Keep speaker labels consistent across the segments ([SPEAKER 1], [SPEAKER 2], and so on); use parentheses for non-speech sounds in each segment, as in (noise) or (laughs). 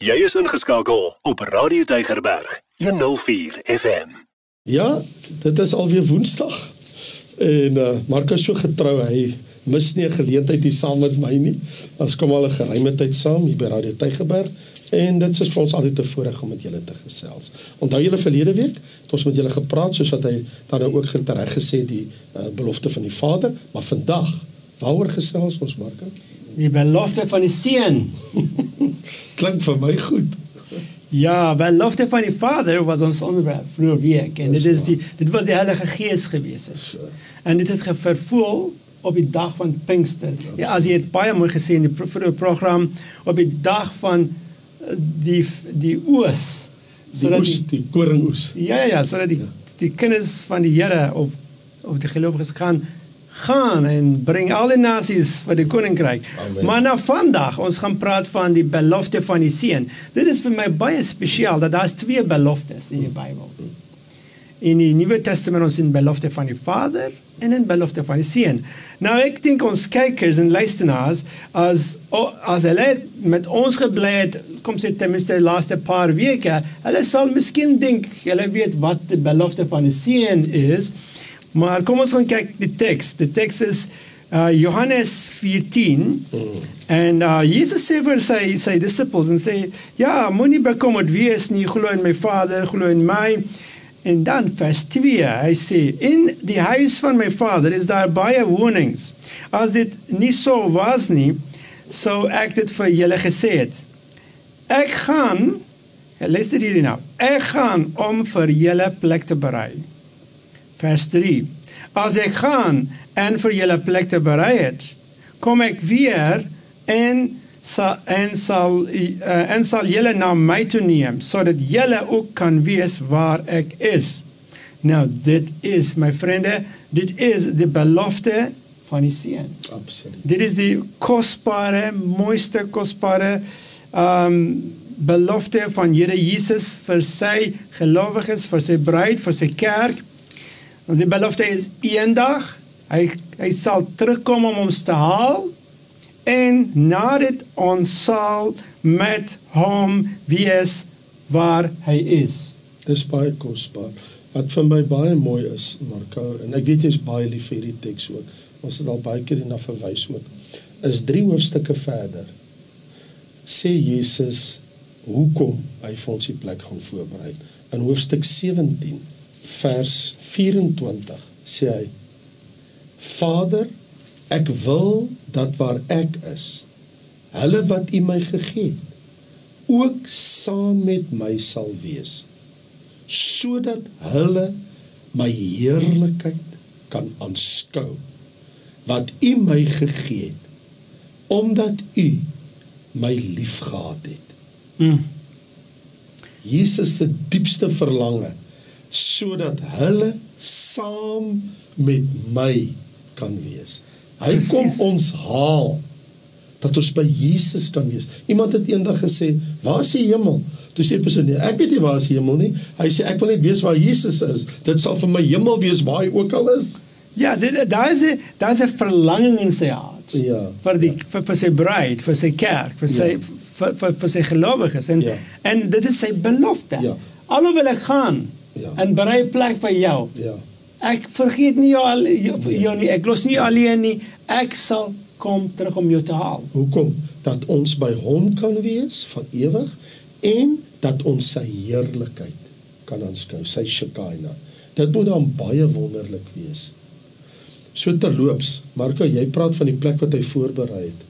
[SPEAKER 1] Jy is ingeskakel op Radio Tygerberg 104 FM.
[SPEAKER 2] Ja, dit is alweer Woensdag. En uh Markus so getrou, hy mis nie 'n geleentheid hier saam met my nie. Ons kom al 'n geruime tyd saam hier by Radio Tygerberg en dit is vir ons altyd 'n voorreg om met julle te gesels. Onthou julle verlede week het ons met julle gepraat soos wat hy dan nou ook reg gesê die uh, belofte van die Vader, maar vandag waaroor gesels ons Markus?
[SPEAKER 3] Die belofte van die Seun. (laughs)
[SPEAKER 2] Klink vir my goed.
[SPEAKER 3] Ja, belofte van die Vader was ons onderwerp vroeër week en dit is die dit was die Heilige Gees gewees het. En dit het vervul op die dag van Pinkster. Ja, as jy het baie mooi gesê in die vroeë program op die dag van eh, die die oes
[SPEAKER 2] sodat die, die koringoes.
[SPEAKER 3] Ja ja, sodat die die kinders van die Here of of die gelowiges kan gaan en bring al die nasies vir die koninkryk. Maar nou vandag ons gaan praat van die belofte van die seun. Dit is vir my baie spesiaal dat daar's twee beloftes in die Bybel. In die Nuwe Testament ons in belofte van die Vader en in belofte van die seun. Nou ek dink ons kykers en luisteraars as as hulle met ons gebly het kom sê ten minste die laaste paar weke, hulle sal miskien dink hulle weet wat die belofte van die seun is. Maar kom ons gaan kyk die teks. Die teks is uh Johannes 14 mm. en uh Jesus sê vir sy sy disippels en sê ja, moenie bekommerd wees nie, glo in my Vader, glo in my. En dan vers 2, hy sê in die huis van my Vader is daar baie wonings. As dit nie so was nie, sou ek dit vir julle gesê het. Ek gaan Luister hierdie nou. Ek gaan om vir julle plek te berei vers 3. As ek gaan en vir julle plek te berei het, kom ek weer en sal en sal uh, en sal julle na my toe neem sodat julle ook kan weet waar ek is. Nou dit is my vriende, dit is die belofte van die seun.
[SPEAKER 2] Absoluut.
[SPEAKER 3] Dit is die kosbare, mooiste kosbare um belofte van Here Jesus vir sy gelowiges, vir sy bruid, vir sy kerk Want die belofte is eendag hy hy sal terugkom om ons te haal en nadat ons sal met hom wees waar hy is.
[SPEAKER 2] Dis baie kosbaar. Wat vir my baie mooi is, Marko, en ek weet jy's baie lief vir hierdie teks ook. Ons het al baie keer hierna verwys ook. Is 3 hoofstukke verder. Sê Jesus hoekom hy vir ons die plek gaan voorberei. In hoofstuk 17 vers 24 sê hy Vader ek wil dat waar ek is hulle wat u my gegee het ook saam met my sal wees sodat hulle my heerlikheid kan aanskou wat u my gegee het omdat u my liefgehad het. Mm. Jesus se diepste verlange sodat hulle saam met my kan wees. Hy Precies. kom ons haal dat ons by Jesus kan wees. Iemand het eendag gesê, "Waar is die hemel?" Toe sê die persoon, nee, "Ek weet nie waar is die hemel nie." Hy sê, "Ek wil net weet waar Jesus is. Dit sal vir my hemel wees waar hy ook al is."
[SPEAKER 3] Ja, dit daar is 'n daar is 'n verlanging in sy hart.
[SPEAKER 2] Ja.
[SPEAKER 3] vir die ja. vir, vir sy bruid, vir sy kerk, vir sy ja. vir, vir vir sy gelowiges en ja. en dit is sy belofte. Ja. Alhoewel ek gaan, Ja. En berei plek vir jou.
[SPEAKER 2] Ja.
[SPEAKER 3] Ek vergeet nie jou al jou, jou nie. Ek los nie alleen nie. Ek sal kom terug om jou te haal.
[SPEAKER 2] Hoekom? Dat ons by hom kan wees van ewig en dat ons sy heerlikheid kan aanskou, sy Shekinah. Dit moet dan baie wonderlik wees. So terloops, Marko, jy praat van die plek wat hy voorberei het.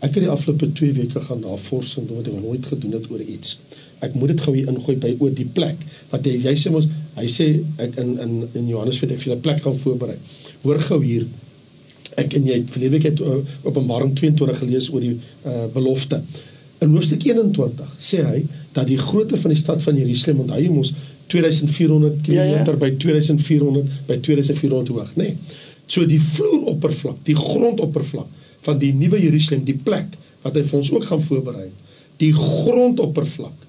[SPEAKER 2] Ek het die afgelope 2 weke gaan navorsing doen wat ek nooit gedoen het oor iets ek moet dit gou hier ingooi by oor die plek wat jy jy sê mos hy sê ek in in in Johannes vir ek vir 'n plek gaan voorberei. Hoor gou hier. Ek en jy het verlede week het uh, Openbaring 22 gelees oor die uh, belofte. In hoofstuk 21 sê hy dat die grootte van die stad van Jerusalem onthou jy mos 2400 km ja, ja. by 2400 by 2400 hoog, nê. Nee. So die vloeroppervlak, die grondoppervlak van die nuwe Jerusalem, die plek wat hy vir ons ook gaan voorberei. Die grondoppervlak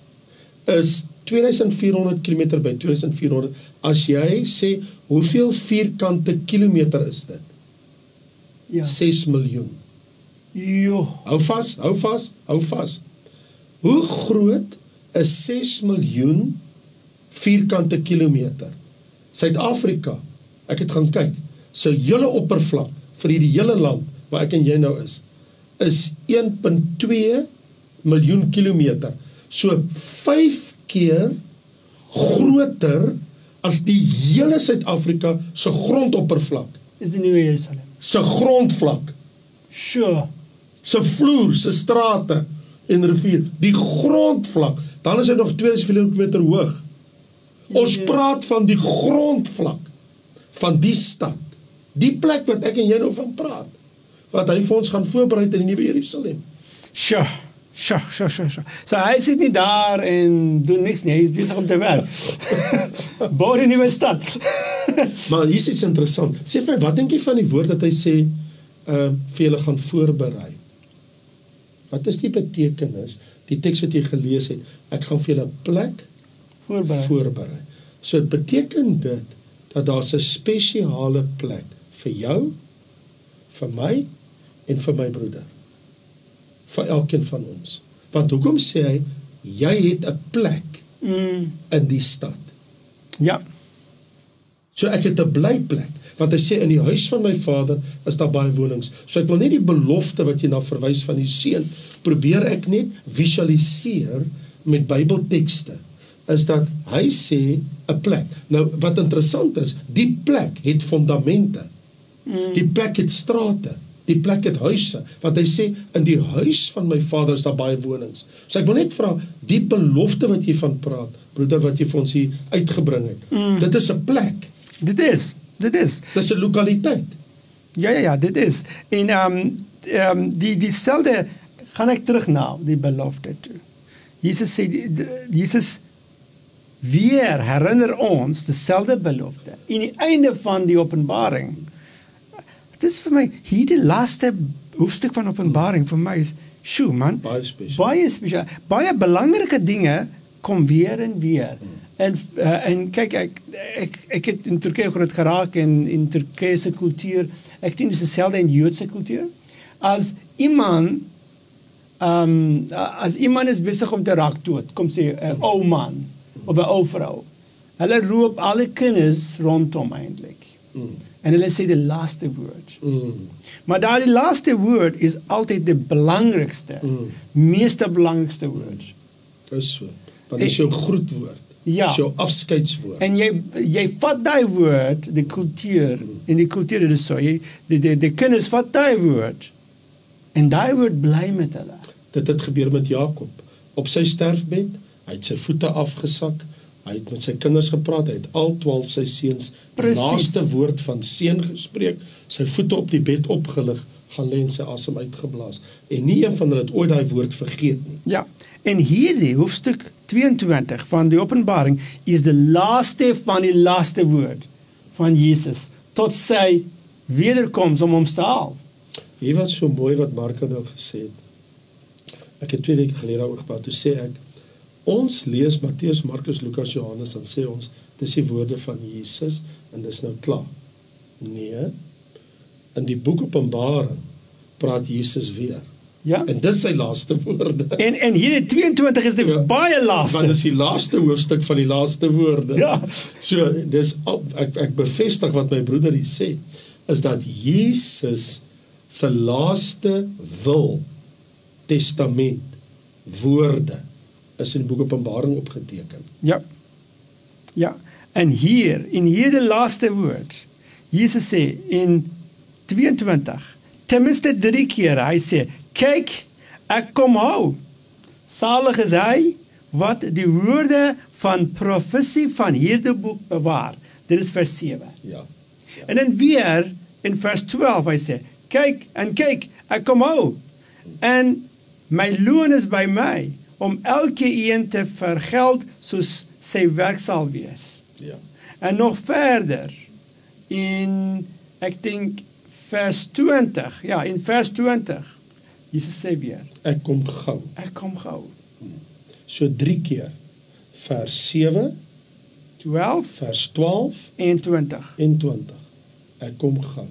[SPEAKER 2] is 2400 km by 2400 as jy sê hoeveel vierkante kilometer is dit? Ja. 6 miljoen.
[SPEAKER 3] Jo.
[SPEAKER 2] Hou vas, hou vas, hou vas. Hoe groot is 6 miljoen vierkante kilometer? Suid-Afrika. Ek het gaan kyk. Sy hele oppervlak vir hierdie hele land waar ek en jy nou is, is 1.2 miljoen kilometer. So 5 keer groter as die hele Suid-Afrika se grondoppervlak.
[SPEAKER 3] Is die Nuwe Jerusalem.
[SPEAKER 2] Se grondvlak,
[SPEAKER 3] Sure.
[SPEAKER 2] se vloer, se strate en rivier, die grondvlak, dan is dit nog 2000 km hoog. Ons
[SPEAKER 3] Ja.
[SPEAKER 2] praat van die grondvlak van die stad. Die plek wat ek en jy nou van praat. Wat hy vir ons gaan voorberei in die nuwe Jerusalem.
[SPEAKER 3] Sure. Sure, sure, sure, sure. So hy sit nie daar en doen niks nie. Hy is besig om te werk. (laughs) Bou die nuwe stad. (laughs)
[SPEAKER 2] Maar hier is iets interessant. Sê vir my, wat dink jy van die woord dat hy sê uh vir julle gaan voorberei? Wat is die betekenis? Die teks wat jy gelees het, ek gaan vir julle 'n plek
[SPEAKER 3] Voorberei.
[SPEAKER 2] voorberei. So dit beteken dit dat daar 'n spesiale plek vir jou, vir my en vir my broeder. Vir elkeen van ons. Want hoekom sê hy jy het 'n plek
[SPEAKER 3] Mm.
[SPEAKER 2] in die stad?
[SPEAKER 3] Ja.
[SPEAKER 2] So ek het 'n blyplek want hy sê in die huis van my vader is daar baie wonings. So ek wil net die belofte wat jy na verwys van die seun probeer ek net visualiseer met Bybeltekste is dat hy sê 'n plek. Nou wat interessant is, die plek het fondamente. Mm. Die plek het strate, die plek het huise, want hy sê in die huis van my vader is daar baie wonings. So ek wil net vra, die belofte wat jy van praat, broeder wat jy vir ons hier uitgebring het. Mm. Dit is 'n plek.
[SPEAKER 3] Dit is. Dit is.
[SPEAKER 2] Dis 'n lokaliteit.
[SPEAKER 3] Ja ja ja, dit is. En ehm um, ehm um, die dieselfde gaan ek terug na die belofte toe. Jesus sê die, die, Jesus weer herinner ons dieselfde belofte in die einde van die Openbaring. Dis vir my hier die laaste hoofstuk van Openbaring vir my is sjoe man.
[SPEAKER 2] Baie spesiaal.
[SPEAKER 3] Baie spesiaal. Baie belangrike dinge kom weer en weer. En uh, en kyk ek ek ek het in Turkye groot geraak en in Turkye se kultuur, ek dink dis dieselfde in Joodse kultuur. As iemand ehm um, as iemand is besig om te raak dood, kom sê 'n ou man of 'n ou vrou. Hulle roep alle kinders rondom eintlik.
[SPEAKER 2] Mm.
[SPEAKER 3] En hulle sê die laaste woord.
[SPEAKER 2] Mm.
[SPEAKER 3] Maar daardie laaste woord is altyd die belangrikste,
[SPEAKER 2] Mm.
[SPEAKER 3] meeste belangrikste woord.
[SPEAKER 2] Is so. Want dis jou groetwoord.
[SPEAKER 3] Ja.
[SPEAKER 2] Dis jou afskeidswoord.
[SPEAKER 3] En jy jy vat daai woord, die kultuur, en die kultuur is so, jy die die, die kinders vat daai woord en daai woord bly met hulle.
[SPEAKER 2] Dit het gebeur met Jakob op sy sterfbed. Hy het sy voete afgesak. Hy het met sy kinders gepraat. Hy het al 12 sy seuns die laaste woord van seën gespreek. Sy voete op die bed opgelig, gaan lê en sy asem uitgeblaas. En nie een van hulle het ooit daai woord vergeet nie.
[SPEAKER 3] Ja. En hierdie hoofstuk 22 van die Openbaring is die laaste van die laaste woord van Jesus tot sy wederkoms om ons te haal.
[SPEAKER 2] Hier wat so mooi wat Marko nou gesê het. Ek het twee weke gelede daaroor gepraat. Toe sê ek ons lees Matteus, Markus, Lukas, Johannes en sê ons dis die woorde van Jesus en dis nou klaar. Nee. In die boek Openbaring praat Jesus weer.
[SPEAKER 3] Ja.
[SPEAKER 2] En dis sy laaste woorde.
[SPEAKER 3] En en hierdie 22 is die
[SPEAKER 2] Ja.
[SPEAKER 3] baie laaste.
[SPEAKER 2] Want dis die laaste hoofstuk van die laaste woorde.
[SPEAKER 3] Ja.
[SPEAKER 2] So dis ek ek bevestig wat my broeder hier sê is dat Jesus se laaste wil testament woorde is in die boek Openbaring opgeteken.
[SPEAKER 3] Ja. Ja. En hier in hierdie laaste woord Jesus sê in 22 ten minste 3 keer hy sê kyk ek kom hou. Salig is hy wat die woorde van profesie van hierdie boek bewaar. Dit is vers 7.
[SPEAKER 2] Ja.
[SPEAKER 3] En dan weer in vers 12 hy sê kyk en kyk ek kom hou. En my loon is by my om elke een te vergeld soos sy werk sal wees.
[SPEAKER 2] Ja.
[SPEAKER 3] En nog verder in ek dink vers 20. Ja, in vers 20. Jesus sê weer,
[SPEAKER 2] Ek kom gou.
[SPEAKER 3] ek kom gou.
[SPEAKER 2] So 3 keer. Vers 7,
[SPEAKER 3] 12
[SPEAKER 2] vers 12
[SPEAKER 3] en 20.
[SPEAKER 2] en 20. Ek kom gou.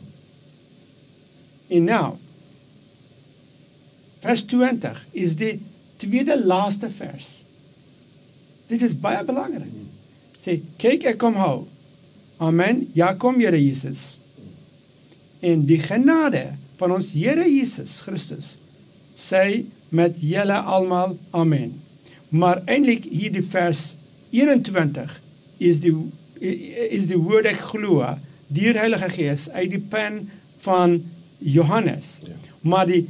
[SPEAKER 3] En nou vers 20 is die tweede laaste vers. Dit is baie belangrik. Sê kyk ek kom hou. Amen. Ja kom Here Jesus. En die genade van ons Here Jesus Christus sê met julle almal amen. Maar eintlik hier die vers 21 is die is die woord ek glo deur Heilige Gees uit die pen van Johannes. Ja. Maar die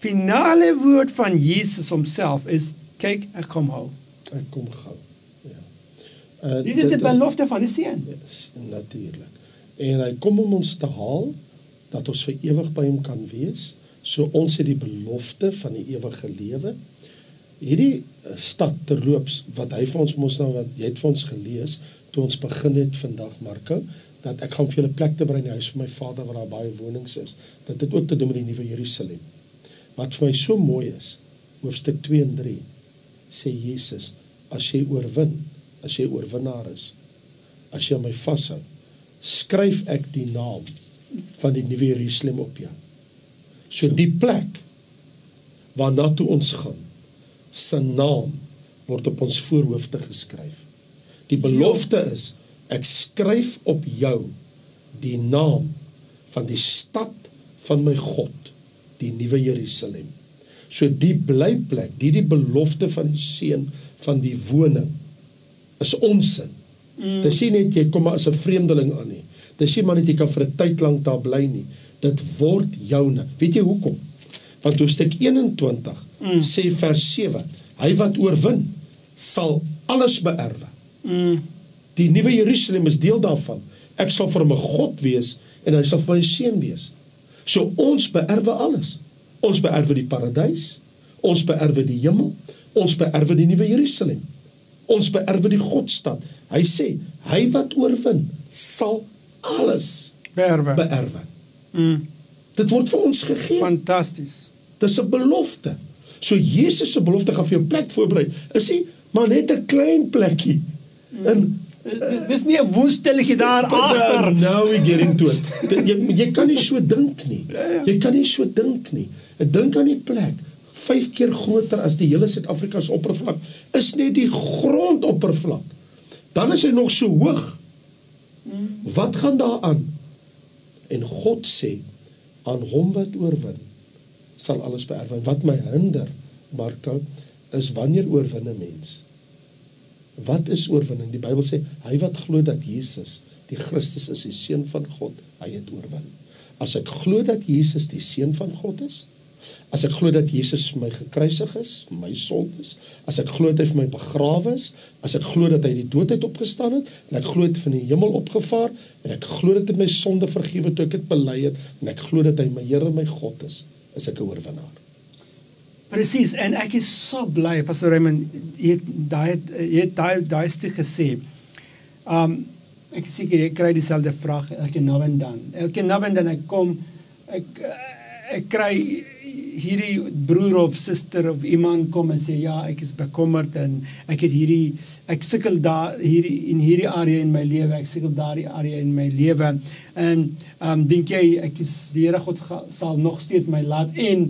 [SPEAKER 3] finale woord van Jesus homself is kyk ek kom hou.
[SPEAKER 2] Ek kom gou. Ja.
[SPEAKER 3] Uh, dit is die belofte van die seun.
[SPEAKER 2] Yes, natuurlik. En hy kom om ons te haal dat ons vir ewig by hom kan wees. So ons het die belofte van die ewige lewe. Hierdie eh, stad terloops wat hy vir ons mos nou wat jy het vir ons gelees toe ons begin het vandag Marko dat ek gaan vir julle plek te bring in die huis van my Vader waar daar baie wonings is. Dat dit ook te doen met die nuwe Jerusalem. Wat vir my so mooi is, hoofstuk 2 en 3 sê Jesus, as jy oorwin, as jy oorwinnaar is, as jy my vashou, skryf ek die naam van die nuwe Jerusalem op jou. So die plek waarna toe ons gaan, se naam word op ons voorhoofde geskryf. Die belofte is ek skryf op jou die naam van die stad van my God, die nuwe Jerusalem. So die blyplek, die die belofte van die seun van die woning is ons sin. Mm. Dis nie net jy kom maar as 'n vreemdeling aan nie. Dis nie maar net jy kan vir 'n tyd lank daar bly nie. Dit word joune. Weet jy hoekom? Want hoofstuk 21 mm. sê vers 7, hy wat oorwin sal alles beerwe. Mm. Die nuwe Jerusalem is deel daarvan. Ek sal vir hom 'n God wees en hy sal vir my seun wees. So ons beerwe alles. Ons beerwe die paradys, ons beerwe die hemel, ons beerwe die nuwe Jerusalem. Ons beerwe die Godstad. Hy sê, hy wat oorwin sal alles
[SPEAKER 3] beerwe.
[SPEAKER 2] beerwe. Mm. Dit word vir ons gegee.
[SPEAKER 3] Fantasties.
[SPEAKER 2] Dis 'n belofte. So Jesus se belofte gaan vir jou plek voorberei. Is nie maar net 'n klein plekkie. In
[SPEAKER 3] dis nie 'n woestelletjie daar (laughs) agter.
[SPEAKER 2] Now we get into it. Jy jy kan nie so dink nie. Ja, ja. Jy kan nie so dink nie. Ek dink aan die plek 5 keer groter as die hele Suid-Afrika se oppervlak. Is net die grondoppervlak. Dan is hy nog so hoog. Wat gaan daar aan? En God sê aan hom wat oorwin sal alles beerwe. Wat my hinder, Marko, is wanneer oorwin 'n mens? Wat is oorwinning? Die Bybel sê hy wat glo dat Jesus die Christus is, die seun van God, hy het oorwin. As ek glo dat Jesus die seun van God is, As ek glo dat Jesus vir my gekruisig is, my sondes, as ek glo dat hy vir my begrawe is, as ek glo dat hy die dood uit opgestaan het en ek glo hy van die hemel opgevaar en ek glo dat hy my sonde vergewe toe ek dit bely het en ek glo dat hy my Here en my God is, is ek 'n oorwinnaar.
[SPEAKER 3] Presies en ek is so bly Pastor Raymond jy daai jy daai daai stuk gesê. Um ek seker jy kry dieselfde vraag elke nou en dan. Elke nou en dan ek kom ek ek kry hierdie broer of suster of iemand kom en sê ja, ek is bekommerd en ek het hierdie ek sukkel daar hierdie in hierdie area in my lewe, ek sukkel daardie area in my lewe. En ehm um, dink jy ek is die Here God sal nog steeds my laat en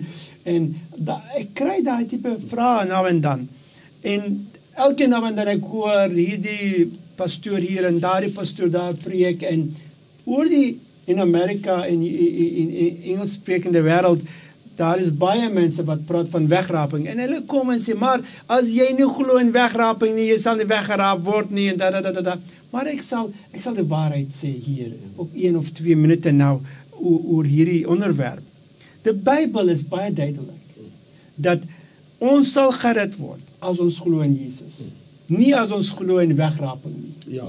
[SPEAKER 3] en da, ek kry daai tipe vrae nou en dan. En elke nou en dan ek hoor hierdie pastoor hier en daardie pastoor daar preek en oor die in Amerika en in, in, in, Engels sprekende wêreld daar is baie mense wat praat van wegraping en hulle kom en sê maar as jy nie glo in wegraping nie jy sal nie weggeraap word nie en da da da da, maar ek sal ek sal die waarheid sê hier op 1 of 2 minute nou oor hierdie onderwerp die Bybel is baie duidelik dat ons sal gered word as ons glo in Jesus nie as ons glo in wegraping nie
[SPEAKER 2] ja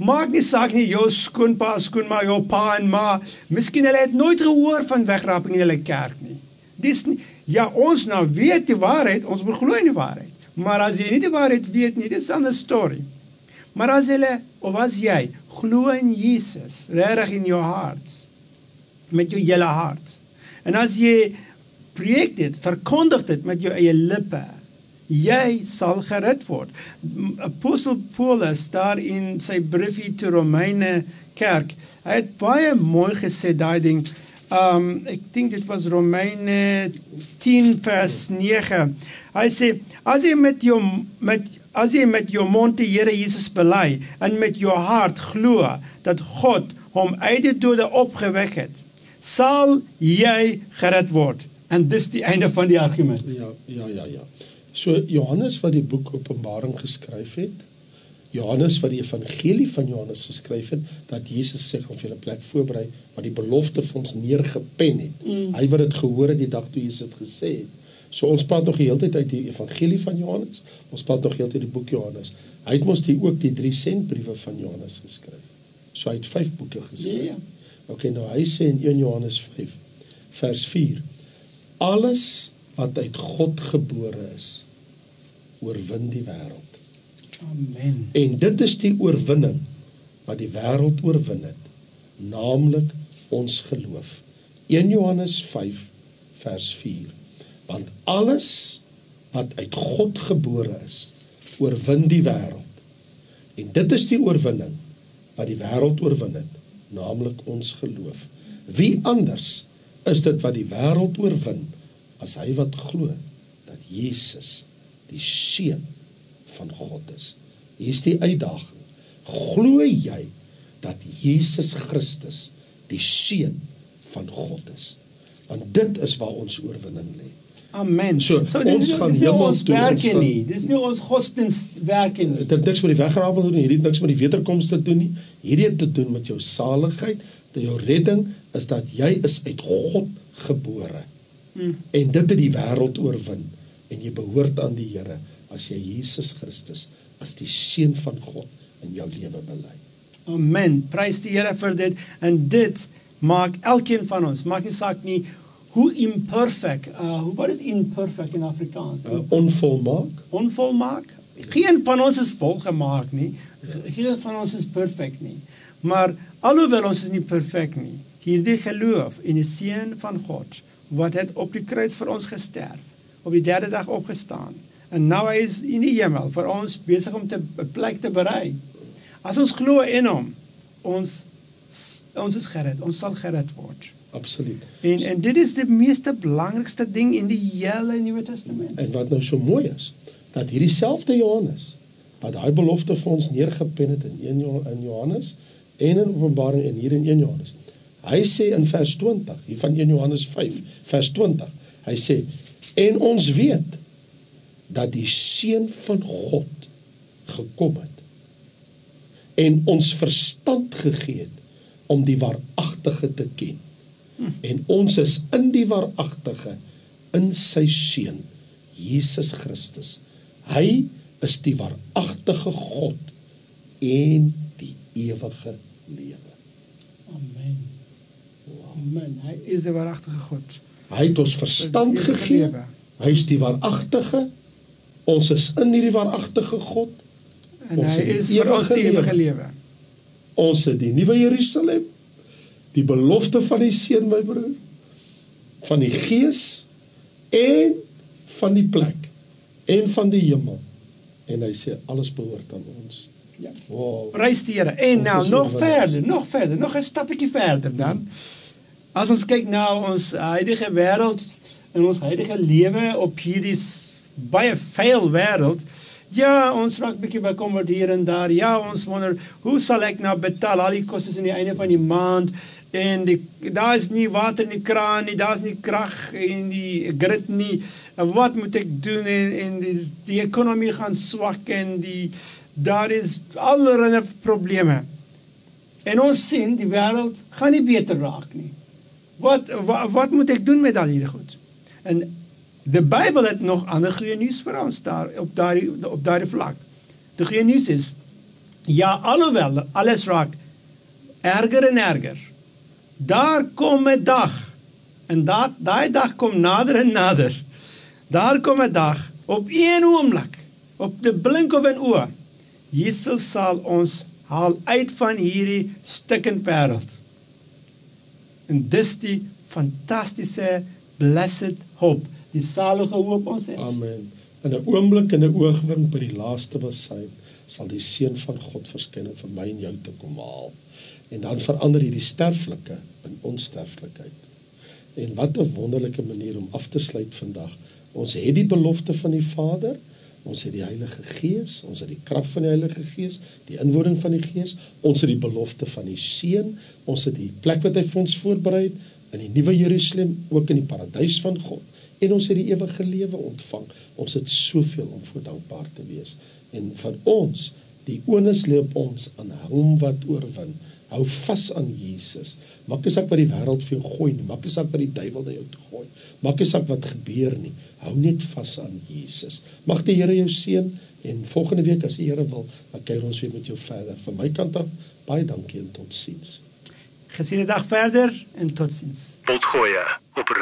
[SPEAKER 3] maak nie saak nie jou skoonpa, skoonma, jou pa en ma. Miskien hulle het nooit gehoor van wegraping in hulle kerk nie. Dis nie, ja, ons nou weet die waarheid, ons moet glo in die waarheid. Maar as jy nie die waarheid weet nie, dis 'n ander storie. Maar as hulle of as jy glo in Jesus, regtig in jou hart, met jou hele hart. En as jy preek dit, verkondig dit met jou eie lippe, jy sal gered word. Apostel Paulus daar in sy briefie te Romeine kerk, hy het baie mooi gesê daai ding Um ek dink dit was Romeine 10 vers 9. Hy sê as jy met jou met as jy met jou mond die Here Jesus bely en met jou hart glo dat God hom uit die dode opgewek het, sal jy gered word. En dis die einde van die argument.
[SPEAKER 2] Ja, ja, ja, ja. So Johannes wat die boek Openbaring geskryf het, Johannes wat die evangelie van Johannes geskryf het, dat Jesus sê gaan vir julle plek voorberei, wat die belofte vir ons neergepen het. Mm. Hy wat dit gehoor het die dag toe Jesus dit gesê het. So ons praat nog die hele tyd uit die evangelie van Johannes. Ons praat nog heeltyd die boek Johannes. Hy het mos die ook die 3 sentbriewe van Johannes geskryf. So hy het 5 boeke geskryf. Ja. ja. OK, nou hy sê in 1 Johannes 5 vers 4 alles wat uit God gebore is oorwin die wêreld.
[SPEAKER 3] Amen.
[SPEAKER 2] En dit is die oorwinning wat die wêreld oorwin het, naamlik ons geloof. 1 Johannes 5 vers 4. Want alles wat uit God gebore is, oorwin die wêreld. En dit is die oorwinning wat die wêreld oorwin het, naamlik ons geloof. Wie anders is dit wat die wêreld oorwin as hy wat glo dat Jesus die seun van God is. Hier is die uitdaging. Glo jy dat Jesus Christus die seun van God is? Want dit is waar ons oorwinning lê.
[SPEAKER 3] Amen.
[SPEAKER 2] So, so ons dit, gaan hemel toe.
[SPEAKER 3] Ons gaan nie. Dis nie ons godsdienstwerk nie.
[SPEAKER 2] Dit het niks met die wegrapel te doen. Hierdie niks met die wederkoms te doen nie. Hierdie het te doen met jou saligheid, dat jou redding is dat jy is uit God gebore. Hmm. En dit het die wêreld oorwin en jy behoort aan die Here as jy Jesus Christus as die seun van God in jou lewe bely.
[SPEAKER 3] Amen. Prys die Here vir dit en dit maak elkeen van ons, maak nie saak nie hoe imperfect, uh, wat is imperfect in Afrikaans?
[SPEAKER 2] Uh, onvolmaak.
[SPEAKER 3] Onvolmaak. Geen van ons is volgemaak nie. Geen van ons is perfek nie. Maar alhoewel ons is nie perfek nie, hierdie geloof in die seun van God wat het op die kruis vir ons gesterf, op die derde dag opgestaan en nou hy is in die hemel vir ons besig om te 'n plek te berei. As ons glo in hom, ons ons is gered, ons sal gered word.
[SPEAKER 2] Absoluut.
[SPEAKER 3] En en dit is die meeste belangrikste ding in die hele Nuwe Testament.
[SPEAKER 2] En wat nou so mooi is, dat hierdie selfde Johannes wat daai belofte vir ons neergepen het in 1 in Johannes en in Openbaring en hier in 1 Johannes. Hy sê in vers 20, hier van 1 Johannes 5 vers 20. Hy sê en ons weet dat die seun van God gekom het en ons verstand gegee het om die waaragtige te ken en ons is in die waaragtige in sy seun Jesus Christus. Hy is die waaragtige God en die ewige lewe.
[SPEAKER 3] Amen. Amen. Hy is die waaragtige God.
[SPEAKER 2] Hy het ons verstand gegee. Hy is die waaragtige. Ons is in hierdie waaragtige God.
[SPEAKER 3] En ons hy is vir ons die ewige lewe.
[SPEAKER 2] Ons het die nuwe Jerusalem die belofte van die seun my broer van die gees en van die plek en van die hemel. En hy sê alles behoort aan ons.
[SPEAKER 3] Ja. Wow. Prys die Here. En nou nog verder nog verder nog 'n stapjie verder dan. As ons kyk na ons huidige wêreld en ons huidige lewe op hierdie baie veel wêreld Ja, ons raak bietjie bekommerd hier en daar. Ja, ons wonder, hoe sal ek nou betaal? Al die kostes aan die einde van die maand? En die daar's nie water in die kraan nie, daar's nie krag in die grid nie. En wat moet ek doen en en die, die ekonomie gaan swak en die daar is allerlei probleme. En ons sien die wêreld gaan nie beter raak nie. Wat, wat wat moet ek doen met al hierdie goed? En die Bybel het nog ander goeie nuus vir ons daar op daardie op daardie vlak. Die goeie nuus is ja, alhoewel alles raak erger en erger Daar kom 'n dag. En dat daai dag kom nader en nader. Daar kom 'n dag op een oomblik, op die blink of 'n oog. Jesus sal ons haal uit van hierdie stikkende wêreld. En dis die fantastiese blessed hope, die salige hoop ons het.
[SPEAKER 2] Amen. In 'n oomblik en 'n oogwink by die laaste besluit sal die seun van God verskyn en vir my en jou te kom haal. En dan verander hierdie sterflike in onsterflikheid. En wat 'n wonderlike manier om af te sluit vandag. Ons het die belofte van die Vader, ons het die Heilige Gees, ons het die krag van die Heilige Gees, die inwoning van die Gees, ons het die belofte van die Seun, ons het die plek wat hy vir ons voorberei het in die nuwe Jerusalem, ook in die paradys van God en ons het die ewige lewe ontvang. Ons het soveel om voor dankbaar te wees. En van ons, die onus lê op ons aan hom wat oorwin. Hou vas aan Jesus. Maak nie saak wat die wêreld vir jou gooi nie, maak nie saak wat die duiwel na jou toe gooi. Maak nie saak wat gebeur nie. Hou net vas aan Jesus. Mag die Here jou seën en volgende week as die Here wil, dan kuier ons weer met jou verder. Van my kant af baie dankie en totsiens.
[SPEAKER 3] Gesiene dag verder en totsiens.
[SPEAKER 1] Potgoeie op